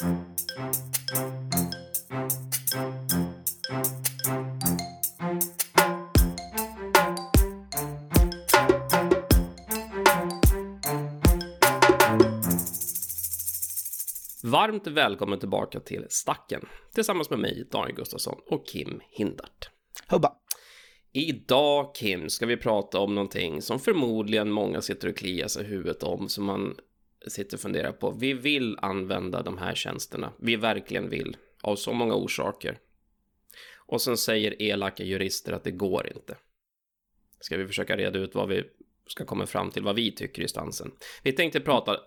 Varmt välkommen tillbaka till Stacken tillsammans med mig, Daniel Gustafsson och Kim Hindart. Hubba. Idag, Kim, ska vi prata om någonting som förmodligen många sitter och kliar sig i huvudet om, som man sitter och funderar på. Vi vill använda de här tjänsterna. Vi verkligen vill, av så många orsaker. Och sen säger elaka jurister att det går inte. Ska vi försöka reda ut vad vi ska komma fram till, vad vi tycker i stansen. Vi tänkte prata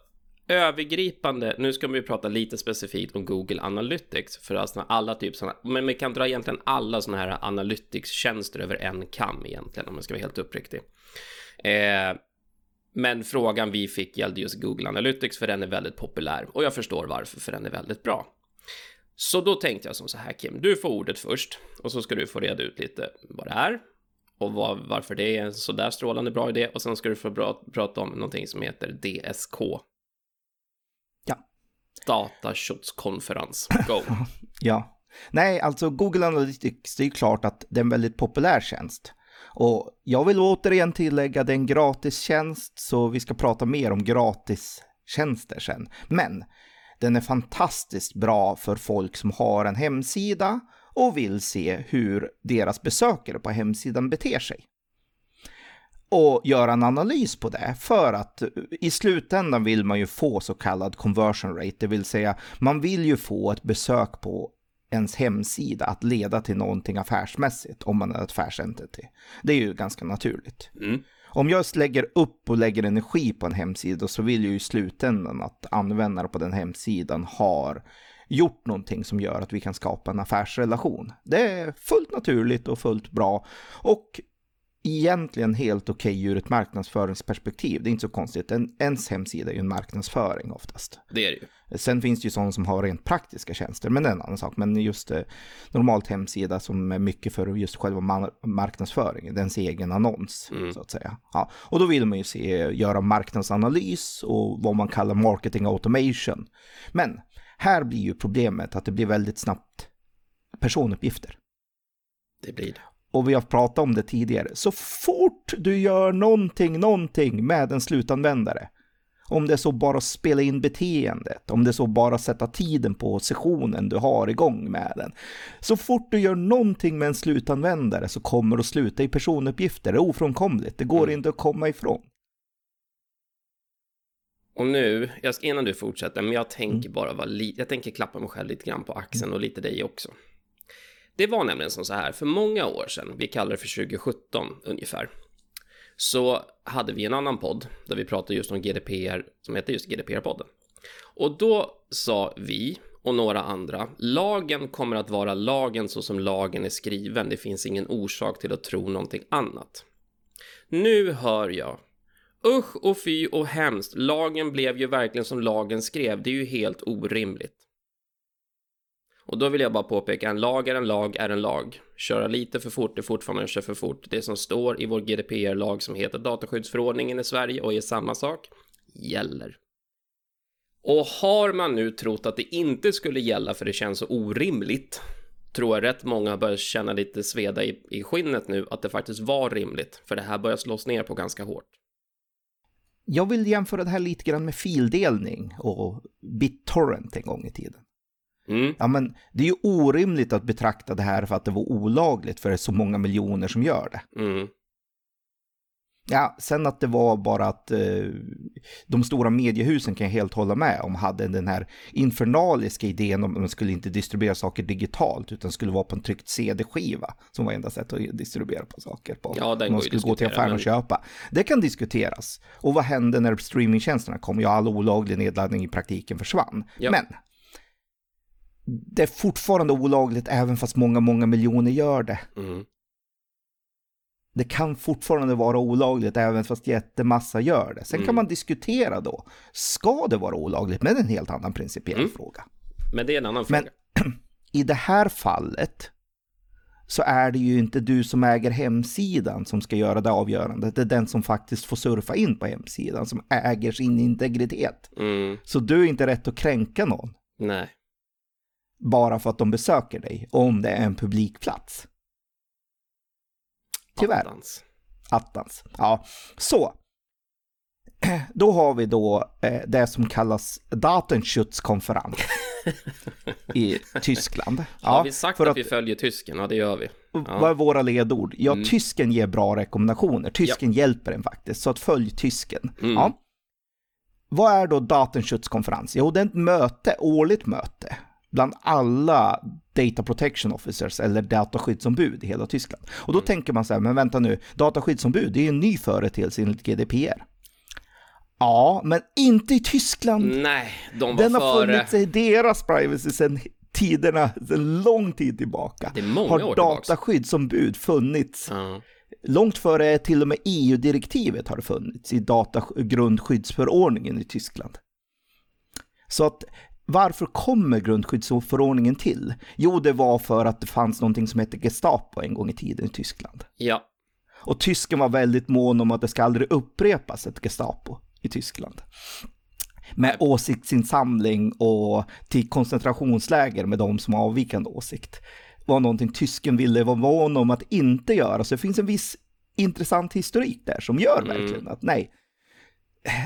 övergripande, nu ska vi prata lite specifikt om Google Analytics, för alltså alla typ sådana, men vi kan dra egentligen alla sådana här Analytics-tjänster över en kam egentligen, om man ska vara helt uppriktig. Eh, men frågan vi fick gällde just Google Analytics, för den är väldigt populär, och jag förstår varför, för den är väldigt bra. Så då tänkte jag som så här Kim, du får ordet först, och så ska du få reda ut lite vad det är, och var, varför det är en sådär strålande bra idé, och sen ska du få bra, prata om någonting som heter DSK, dataköttskonferens. Go! ja. Nej, alltså Google Analytics, det är ju klart att det är en väldigt populär tjänst. Och jag vill återigen tillägga, det är en gratistjänst, så vi ska prata mer om gratistjänster sen. Men den är fantastiskt bra för folk som har en hemsida och vill se hur deras besökare på hemsidan beter sig och göra en analys på det. För att i slutändan vill man ju få så kallad conversion rate, det vill säga man vill ju få ett besök på ens hemsida att leda till någonting affärsmässigt om man är ett affärsentity. Det är ju ganska naturligt. Mm. Om jag lägger upp och lägger energi på en hemsida så vill jag ju i slutändan att användare på den hemsidan har gjort någonting som gör att vi kan skapa en affärsrelation. Det är fullt naturligt och fullt bra. Och egentligen helt okej okay ur ett marknadsföringsperspektiv. Det är inte så konstigt. En, ens hemsida är ju en marknadsföring oftast. Det är det ju. Sen finns det ju sådana som har rent praktiska tjänster, men det är en annan sak. Men just eh, normalt hemsida som är mycket för just själva marknadsföringen, dens egen annons, mm. så att säga. Ja, och då vill man ju se, göra marknadsanalys och vad man kallar marketing automation. Men här blir ju problemet att det blir väldigt snabbt personuppgifter. Det blir det och vi har pratat om det tidigare, så fort du gör någonting, någonting med en slutanvändare, om det är så bara spela in beteendet, om det är så bara sätta tiden på sessionen du har igång med den. Så fort du gör någonting med en slutanvändare så kommer att sluta i personuppgifter, det är ofrånkomligt, det går mm. inte att komma ifrån. Och nu, jag ska, innan du fortsätter, men jag tänker mm. bara vara lite, jag tänker klappa mig själv lite grann på axeln och lite dig också. Det var nämligen som så här, för många år sedan, vi kallar det för 2017 ungefär, så hade vi en annan podd där vi pratade just om GDPR, som heter just GDPR-podden. Och då sa vi och några andra, lagen kommer att vara lagen så som lagen är skriven, det finns ingen orsak till att tro någonting annat. Nu hör jag, usch och fy och hemskt, lagen blev ju verkligen som lagen skrev, det är ju helt orimligt. Och då vill jag bara påpeka, en lag är en lag är en lag. Köra lite för fort är fortfarande att köra för fort. Det som står i vår GDPR-lag som heter dataskyddsförordningen i Sverige och är samma sak, gäller. Och har man nu trott att det inte skulle gälla för det känns så orimligt, tror jag rätt många börjar känna lite sveda i, i skinnet nu att det faktiskt var rimligt, för det här börjar slås ner på ganska hårt. Jag vill jämföra det här lite grann med fildelning och BitTorrent en gång i tiden. Mm. Ja, men det är ju orimligt att betrakta det här för att det var olagligt för det är så många miljoner som gör det. Mm. Ja, sen att det var bara att eh, de stora mediehusen kan jag helt hålla med om hade den här infernaliska idén om att man skulle inte distribuera saker digitalt utan skulle vara på en tryckt CD-skiva som var enda sättet att distribuera på saker på. Ja, den man skulle gå till affären men... och köpa. Det kan diskuteras. Och vad hände när streamingtjänsterna kom? Ja, all olaglig nedladdning i praktiken försvann. Ja. Men det är fortfarande olagligt även fast många, många miljoner gör det. Mm. Det kan fortfarande vara olagligt även fast jättemassa gör det. Sen mm. kan man diskutera då, ska det vara olagligt? Men det är en helt annan principiell mm. fråga. Men det är en annan fråga. Men i det här fallet så är det ju inte du som äger hemsidan som ska göra det avgörandet. Det är den som faktiskt får surfa in på hemsidan som äger sin integritet. Mm. Så du är inte rätt att kränka någon. Nej. Bara för att de besöker dig, om det är en publikplats. Tyvärr. Attans. Attans. Ja, så. Då har vi då eh, det som kallas Datenschutzkonferens i Tyskland. Har vi sagt för att, vi följer tysken? Ja, det gör vi. Ja. Vad är våra ledord? Ja, Mm. tysken ger bra rekommendationer. Tysken hjälper en faktiskt, så att följ tysken. Mm. Ja. Vad är då Datenschutzkonferens? Jo, det är ett möte, årligt möte, bland alla Data Protection Officers eller dataskyddsombud i hela Tyskland. Och Mm. då tänker man så här, men vänta nu, dataskyddsombud, det är ju en ny företeelse enligt GDPR. Ja, men inte i Tyskland. Nej, de var Den har före. funnits i deras privacy sedan tiderna, sedan lång tid tillbaka. Det är många har år dataskyddsombud funnits Ja. Långt före till och med EU-direktivet har det funnits i datagrundskyddsförordningen i Tyskland. Så att varför kommer grundskyddsförordningen till? Jo, det var för att det fanns någonting som hette Gestapo en gång i tiden i Tyskland. ja. Och tysken var väldigt mån om att det ska aldrig upprepas ett Gestapo i Tyskland. Med åsiktsinsamling och till koncentrationsläger med de som har avvikande åsikt. var någonting tysken ville vara mån om att inte göra. Så det finns en viss intressant historik där som gör Mm. verkligen att nej,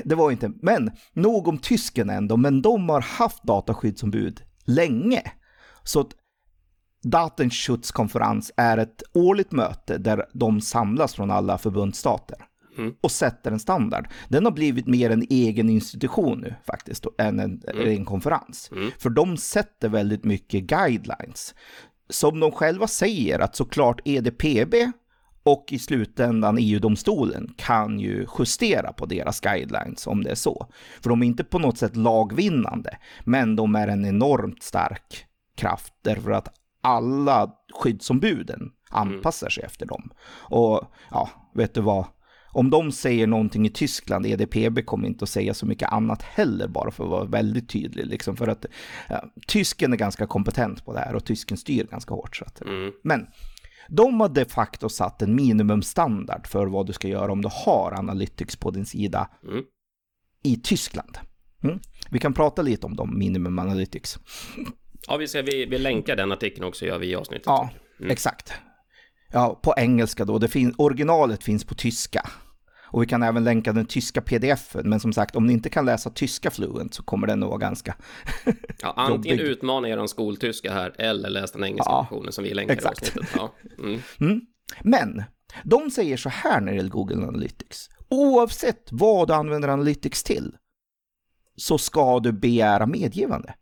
det var inte. Men nog om tysken ändå, men de har haft dataskyddsombud länge. Så att Datenschutzkonferens är ett årligt möte där de samlas från alla förbundsstater Mm. och sätter en standard. Den har blivit mer en egen institution nu faktiskt, än en, en konferens. Mm. För de sätter väldigt mycket guidelines. Som de själva säger att såklart EDPB och i slutändan EU-domstolen kan ju justera på deras guidelines om det är så. För de är inte på något sätt lagvinnande, men de är en enormt stark kraft därför att alla skyddsombuden anpassar sig efter dem. Och ja, vet du vad? Om de säger någonting i Tyskland, EDPB kommer inte att säga så mycket annat heller, bara för att vara väldigt tydlig. Liksom för att ja, tysken är ganska kompetent på det här och tysken styr ganska hårt. Så att, Mm. Men de har de facto satt en minimumstandard för vad du ska göra om du har Analytics på din sida Mm. i Tyskland. Mm. Vi kan prata lite om de minimum Analytics. Ja, vi, ska, vi, vi länkar den artikeln också, gör vi i avsnittet. Ja, Mm. exakt. Ja, på engelska då. Det fin- originalet finns på tyska. Och vi kan även länka den tyska pdf-en. Men som sagt, om ni inte kan läsa tyska fluent så kommer den att vara ganska... Ja, antingen utmana er skoltyska här, eller läs den engelska Ja, versionen som vi länkar exakt. i avsnittet. Ja. Mm. Mm. Men de säger så här när det gäller Google Analytics. Oavsett vad du använder Analytics till så ska du begära medgivande.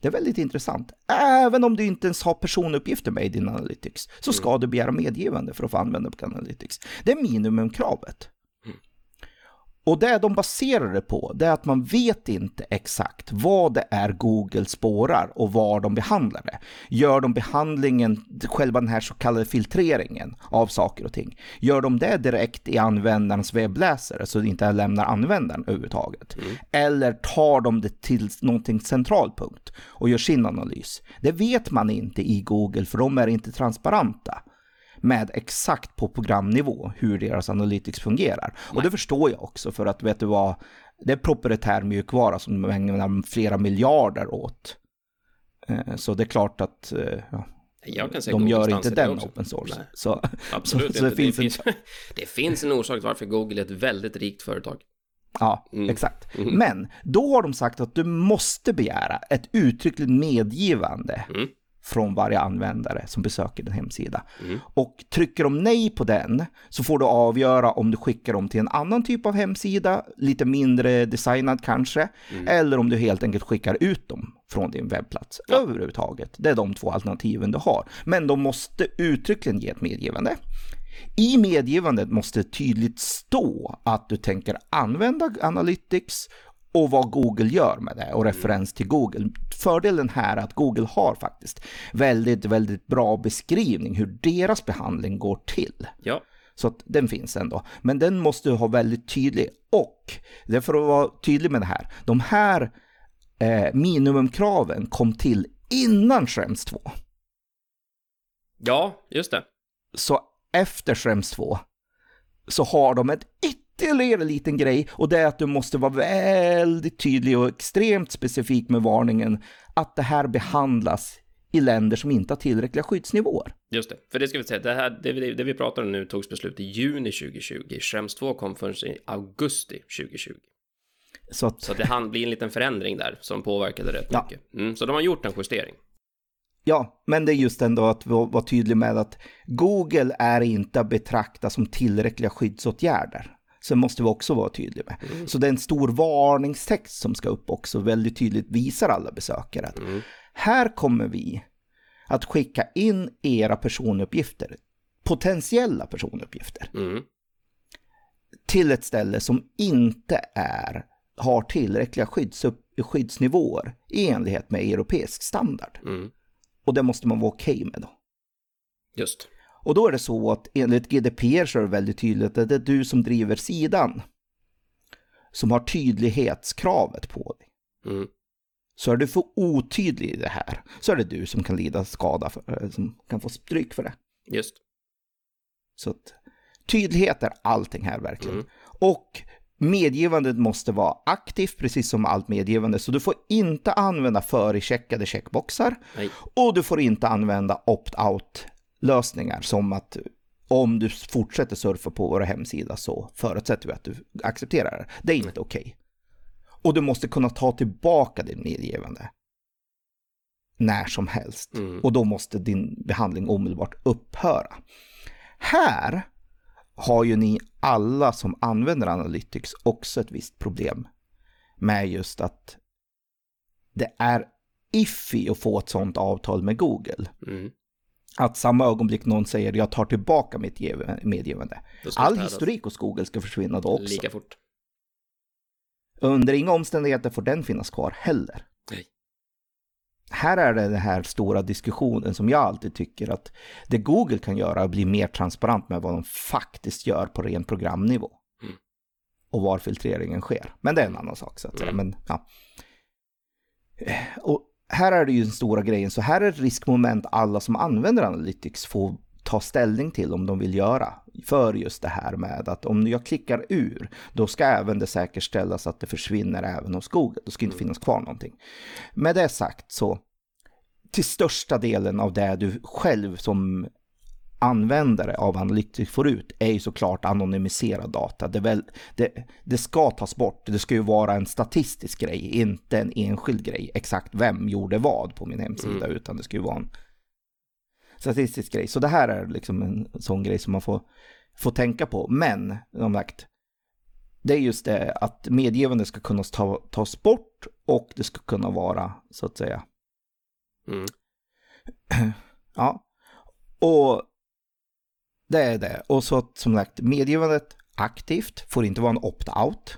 Det är väldigt intressant. Även om du inte ens har personuppgifter med i din Analytics så ska du begära medgivande för att få använda Analytics. Det är minimumkravet. Och det de baserar det på, det är att man vet inte exakt vad det är Google spårar och var de behandlar det. Gör de behandlingen, själva den här så kallade filtreringen av saker och ting, gör de det direkt i användarens webbläsare så det inte lämnar användaren överhuvudtaget? Eller tar de det till någonting centralpunkt och gör sin analys? Det vet man inte i Google för de är inte transparenta med exakt på programnivå hur deras analytics fungerar. Och det förstår jag också för att vet du vad, det är proprietär mjukvara som de ägnar flera miljarder åt. Eh, Så det är klart att eh, ja, de gör inte den open source. Nej, Så, absolut så, så det, finns det, en, finns, det finns en orsak till varför Google är ett väldigt rikt företag. Ja, Mm. exakt. Mm. Men då har de sagt att du måste begära ett uttryckligt medgivande Mm. Från varje användare som besöker din hemsida. Mm. Och trycker de nej på den så får du avgöra om du skickar dem till en annan typ av hemsida, lite mindre designad kanske, Mm. eller om du helt enkelt skickar ut dem från din webbplats Ja. överhuvudtaget. Det är de två alternativen du har. Men de måste uttryckligen ge ett medgivande. I medgivandet måste tydligt stå att du tänker använda Analytics och vad Google gör med det och referens till Google. Fördelen här är att Google har faktiskt väldigt, väldigt bra beskrivning hur deras behandling går till. Ja, Så att den finns ändå. Men den måste du ha väldigt tydlig. Och, det är för att vara tydlig med det här, de här eh, minimumkraven kom till innan Schrems 2. ja just det. Så efter Schrems 2 så har de ett ytterligare liten grej och det är att du måste vara väldigt tydlig och extremt specifik med varningen att det här behandlas i länder som inte har tillräckliga skyddsnivåer. Just det, för det ska vi säga, det, här, det, det vi pratar om nu togs beslut i juni 2020. Schrems 2 kom först i augusti 2020. Så, att... så det hann bli en liten förändring där som påverkade rätt ja. mycket. Mm, så de har gjort en justering. Ja, men det är just ändå att vara tydlig med att Google är inte att betrakta som tillräckliga skyddsåtgärder. Så måste vi också vara tydliga med. Mm. Så det är en stor varningstext som ska upp också, väldigt tydligt visar alla besökare att mm. här kommer vi att skicka in era personuppgifter, potentiella personuppgifter, mm. till ett ställe som inte är, har tillräckliga skydds, skyddsnivåer i enlighet med europeisk standard. Mm. Och det måste man vara okej okay med då. Just. Och då är det så att enligt GDPR så är det väldigt tydligt att det är du som driver sidan som har tydlighetskravet på dig. Mm. Så är du för otydlig i det här så är det du som kan lida skada, för, eh, som kan få stryk för det. Just. Så att tydlighet är allting här verkligen. Mm. Och medgivandet måste vara aktivt, precis som allt medgivande. Så du får inte använda förecheckade checkboxar. Nej. Och du får inte använda opt-out lösningar som att om du fortsätter surfa på vår hemsida så förutsätter vi att du accepterar det. Det är inte okej. Okay. Och du måste kunna ta tillbaka din medgivande när som helst. Mm. Och då måste din behandling omedelbart upphöra. Här har ju ni alla som använder Analytics också ett visst problem med just att det är iffy att få ett sånt avtal med Google. Mm. Att samma ögonblick någon säger jag tar tillbaka mitt medgivande. All historik hos Google ska försvinna då också. Lika fort. Under inga omständigheter får den finnas kvar heller. Nej. Här är det den här stora diskussionen som jag alltid tycker att det Google kan göra är att bli mer transparent med vad de faktiskt gör på ren programnivå. Mm. Och var filtreringen sker. Men det är en annan sak så att säga. Mm. Men, ja. Och här är det ju den stora grejen, så här är ett riskmoment alla som använder Analytics får ta ställning till om de vill göra för just det här med att om jag klickar ur, då ska även det säkerställas att det försvinner även hos Google. Då ska inte mm. finnas kvar någonting. Med det sagt så, till största delen av det du själv som användare av Analytics får ut är ju såklart anonymiserad data. Det, väl, det, det, ska tas bort. Det ska ju vara en statistisk grej, inte en enskild grej. Exakt vem gjorde vad på min hemsida, mm. utan det ska ju vara en statistisk grej. Så det här är liksom en sån grej som man får, får tänka på. Men, som sagt, det är just det att medgivande ska kunna ta, tas bort och det ska kunna vara, så att säga. Mm. Ja. Och det är det. Och så att som sagt, medgivandet aktivt får inte vara en opt-out.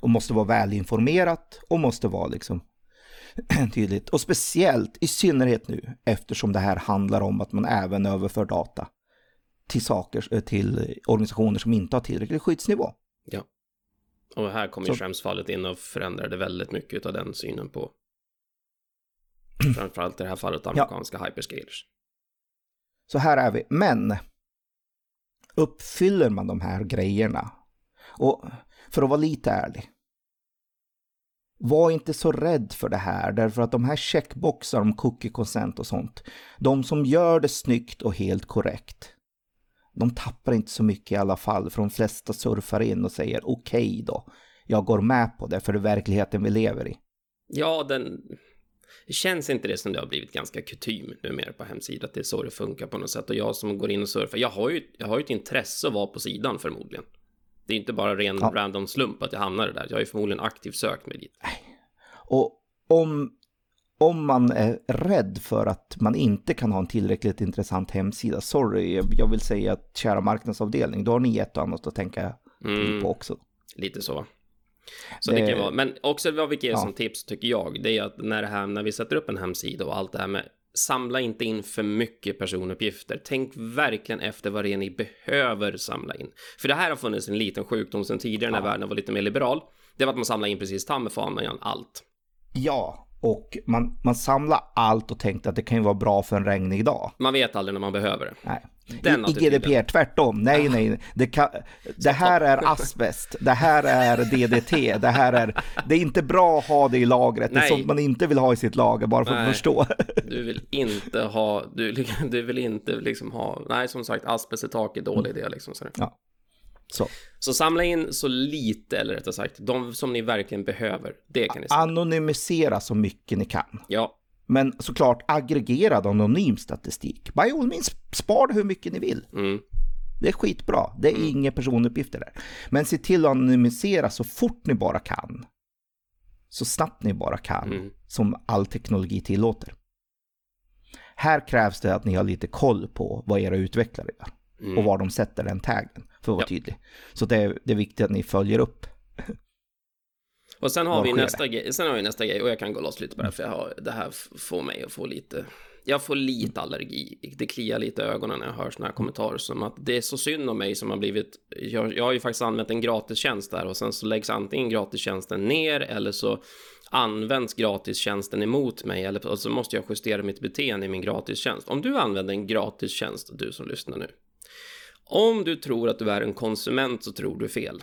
Och måste vara välinformerat och måste vara liksom tydligt. Och speciellt i synnerhet nu eftersom det här handlar om att man även överför data till saker, eh, till organisationer som inte har tillräcklig skyddsnivå. Ja. Och här kommer ju Schrems-fallet in och förändrade väldigt mycket av den synen på framförallt i det här fallet amerikanska ja. hyperscalers. Så här är vi, men uppfyller man de här grejerna? Och för att vara lite ärlig, var inte så rädd för det här, därför att de här checkboxar om cookie consent och sånt, de som gör det snyggt och helt korrekt, de tappar inte så mycket i alla fall, för de flesta surfar in och säger okej okay då, jag går med på det, för det är verkligheten vi lever i. Ja, den... Känns inte det som det har blivit ganska kutym numera på hemsidan, att det är så det funkar på något sätt? Och jag som går in och surfar, jag har ju, jag har ju ett intresse att vara på sidan förmodligen. Det är inte bara ren ja. random slump att jag hamnar där. Jag har ju förmodligen aktivt sökt mig dit. Och om, om man är rädd för att man inte kan ha en tillräckligt intressant hemsida, sorry, jag vill säga att kära marknadsavdelning, då har ni ett och annat att tänka mm, på också. Lite så. Så det, det kan vara, men också vad vi ger ja. som tips tycker jag, det är att när, det här, när vi sätter upp en hemsida och allt det här med samla inte in för mycket personuppgifter. Tänk verkligen efter vad det är ni behöver samla in. För det här har funnits en liten sjukdom sedan tidigare när ja. världen var lite mer liberal. Det var att man samlade in precis ta med fan allt. Ja, Och man, man samlar allt och tänkte att det kan ju vara bra för en regnig dag. Man vet aldrig när man behöver det. Nej. Den I, I. GDPR, tvärtom. Nej, nej. Det, kan, det här är asbest, det här är DDT, det här är... Det är inte bra att ha det i lagret. Det är Nej. sånt man inte vill ha i sitt lager, bara för Nej. att förstå. Du vill inte ha, du, du vill inte liksom ha, nej som sagt asbest i tak är dålig idé liksom. Så, Ja. Så. så samla in så lite, eller rättare sagt, de som ni verkligen behöver. Det kan ni säga. Anonymisera så mycket ni kan. Ja, Men såklart aggregerad anonym statistik. By all means, spar hur mycket ni vill. mm, Det är skitbra. Det är inga personuppgifter där. Men se till att anonymisera så fort ni bara kan. Så snabbt ni bara kan. Mm. Som all teknologi tillåter. Här krävs det att ni har lite koll på vad era utvecklare gör. Mm. Och var de sätter den taggen. För att vara Ja. tydlig. Så det är, det är viktigt att ni följer upp. Och sen har vi nästa grej, sen har vi nästa grej och jag kan gå loss lite på det för jag har, det här får mig att få lite, jag får lite allergi. Det kliar lite i ögonen när jag hör sådana här kommentarer som att det är så synd om mig som har blivit, jag, jag har ju faktiskt använt en gratistjänst där och sen så läggs antingen gratistjänsten ner eller så används gratistjänsten emot mig eller så måste jag justera mitt beteende i min gratistjänst. Om du använder en gratistjänst, du som lyssnar nu, om du tror att du är en konsument så tror du fel.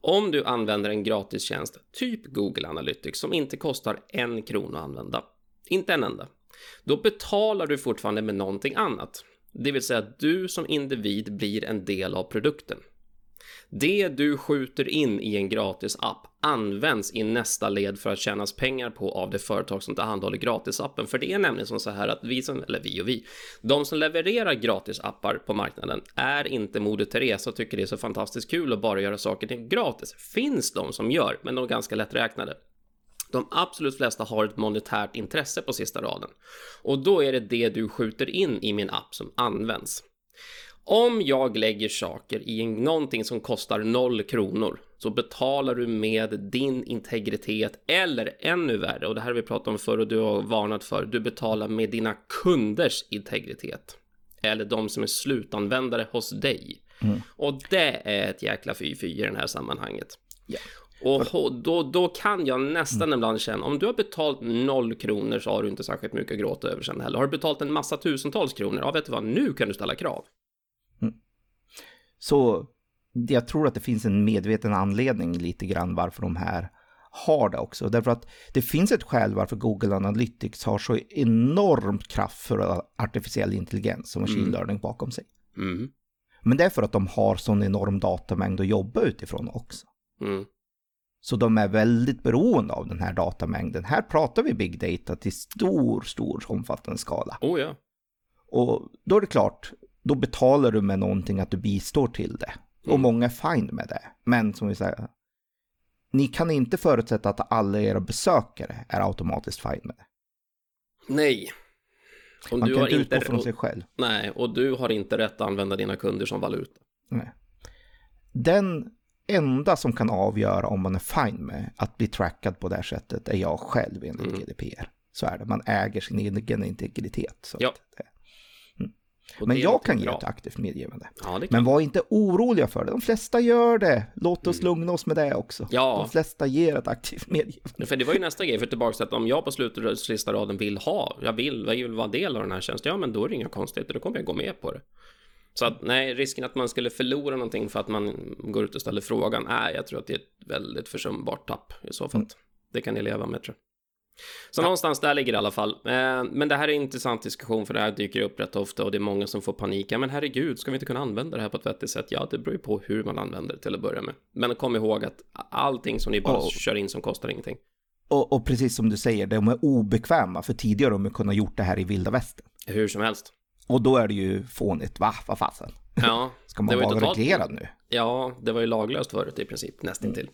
Om du använder en gratistjänst, typ Google Analytics, som inte kostar en krona att använda, inte en enda, då betalar du fortfarande med någonting annat. Det vill säga att du som individ blir en del av produkten. Det du skjuter in i en gratis app används i nästa led för att tjänas pengar på av det företag som tillhandahåller gratisappen. För det är nämligen som så här att vi som, eller vi och vi, de som levererar gratisappar på marknaden är inte Moder Teresa och tycker det är så fantastiskt kul att bara göra saker till gratis. Finns de som gör, men de är ganska lätträknade. De absolut flesta har ett monetärt intresse på sista raden. Och då är det det du skjuter in i min app som används. Om jag lägger saker i någonting som kostar 0 kronor så betalar du med din integritet eller ännu värre, och det här har vi pratat om förr och du har varnat för, du betalar med dina kunders integritet. Eller de som är slutanvändare hos dig. Och det är ett jäkla fy-fy i det här sammanhanget. Ja. Och då, då kan jag nästan ibland känna, om du har betalt noll kronor så har du inte särskilt mycket att gråta över sen heller. Har du betalt en massa tusentals kronor, ja vet du vad, nu kan du ställa krav. Så jag tror att det finns en medveten anledning lite grann varför de här har det också. Därför att det finns ett skäl varför Google Analytics har så enormt kraftfull artificiell intelligens och machine learning bakom sig. Mm. Men det är för att de har sån enorm datamängd att jobba utifrån också. Mm. Så de är väldigt beroende av den här datamängden. Här pratar vi big data till stor, stor omfattande skala. Oh ja. Och då är det klart, då betalar du med någonting att du bistår till det. Och Mm. många är fine med det. Men som vi säger, ni kan inte förutsätta att alla era besökare är automatiskt fine med det. Nej. Om Man du kan har inte inte, utgå från sig själv. nej, och du har inte rätt att använda dina kunder som valuta. Nej. Den enda som kan avgöra om man är fine med att bli trackad på det här sättet är jag själv enligt Mm. GDPR. Så är det, man äger sin egen integritet. Så Ja. det, men jag kan ge bra. ett aktivt medgivande. Ja. Men var inte oroliga för det, de flesta gör det. Låt oss lugna oss med det också. Mm. Ja. De flesta ger ett aktivt medgivande. För det var ju nästa grej, för tillbaka till att om jag på slutet raden vill ha, jag vill, jag vill vara del av den här tjänsten, ja men då är det inga konstigheter, då kommer jag gå med på det. Så att nej, risken att man skulle förlora någonting för att man går ut och ställer frågan, nej, jag tror att det är ett väldigt försumbart tapp i så fall. Det kan ni leva med tror jag. Så någonstans där ligger det i alla fall. Eh, Men det här är en intressant diskussion för det här dyker upp rätt ofta och det är många som får panik. Ja, men herregud, ska vi inte kunna använda det här på ett vettigt sätt? Ja, det beror ju på hur man använder det till att börja med. Men kom ihåg att allting som ni bara Oh. kör in som kostar ingenting. Och, och precis som du säger, de är obekväma, för tidigare har de kunnat gjort det här i vilda västern. Hur som helst. Och då är det ju fånigt, va? Vad fasen? Ja, Ska man vara totalt- reglerad nu? ja, det var ju laglöst förut i princip, nästintill.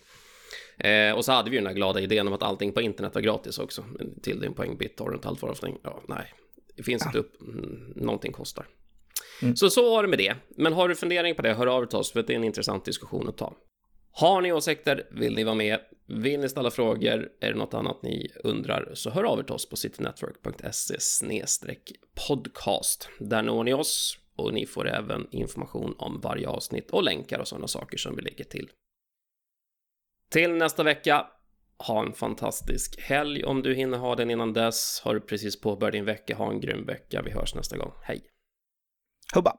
Eh, och så hade vi ju den här glada idén om att allting på internet var gratis också. Till din poäng, BitTorrent, allt vad. Ja, nej, det finns inte upp, mm, någonting kostar. Så så var det med det. Men har du fundering på det, hör av er till oss, för det är en intressant diskussion att ta. Har ni åsikter, vill ni vara med, vill ni ställa frågor, är det något annat ni undrar, så hör av er till oss på citynetwork.se podcast. Där når ni oss och ni får även information om varje avsnitt och länkar och sådana saker som vi lägger till. Till nästa vecka, Ha en fantastisk helg om du hinner ha den innan dess. Har du precis påbörjat din vecka, ha en grym vecka. Vi hörs nästa gång. Hej! Hubba!